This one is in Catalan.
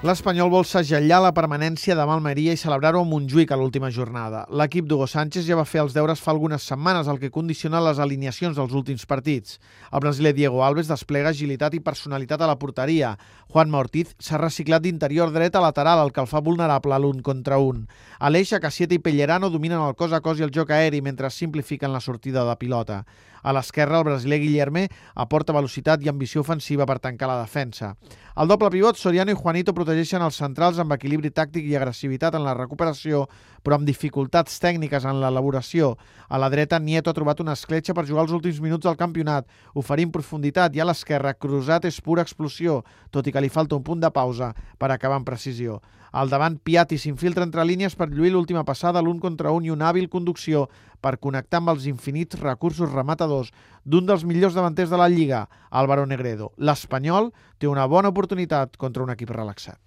L'Espanyol vol segellar la permanència de Malmeria i celebrar-ho a Montjuïc a l'última jornada. L'equip d'Hugo Sánchez ja va fer els deures fa algunes setmanes, el que condiciona les alineacions dels últims partits. El brasiler Diego Alves desplega agilitat i personalitat a la porteria. Juan Ortiz s'ha reciclat d'interior dret a lateral, el que el fa vulnerable l'un contra un. Aleixa, Cassieta i Pellerano dominen el cos a cos i el joc aeri mentre simplifiquen la sortida de pilota. A l'esquerra, el brasiler Guillerme aporta velocitat i ambició ofensiva per tancar la defensa. El doble pivot, Soriano i Juanito protegeixen els centrals amb equilibri tàctic i agressivitat en la recuperació, però amb dificultats tècniques en l'elaboració. A la dreta, Nieto ha trobat una escletxa per jugar els últims minuts del campionat, oferint profunditat, i a l'esquerra, Cruzat és pura explosió, tot i que li falta un punt de pausa per acabar amb precisió. Al davant, Piatti s'infiltra entre línies per lluir l'última passada, l'un contra un i una hàbil conducció per connectar amb els infinits recursos rematadors d'un dels millors davanters de la Lliga, Álvaro Negredo. L'Espanyol té una bona oportunitat contra un equip relaxat.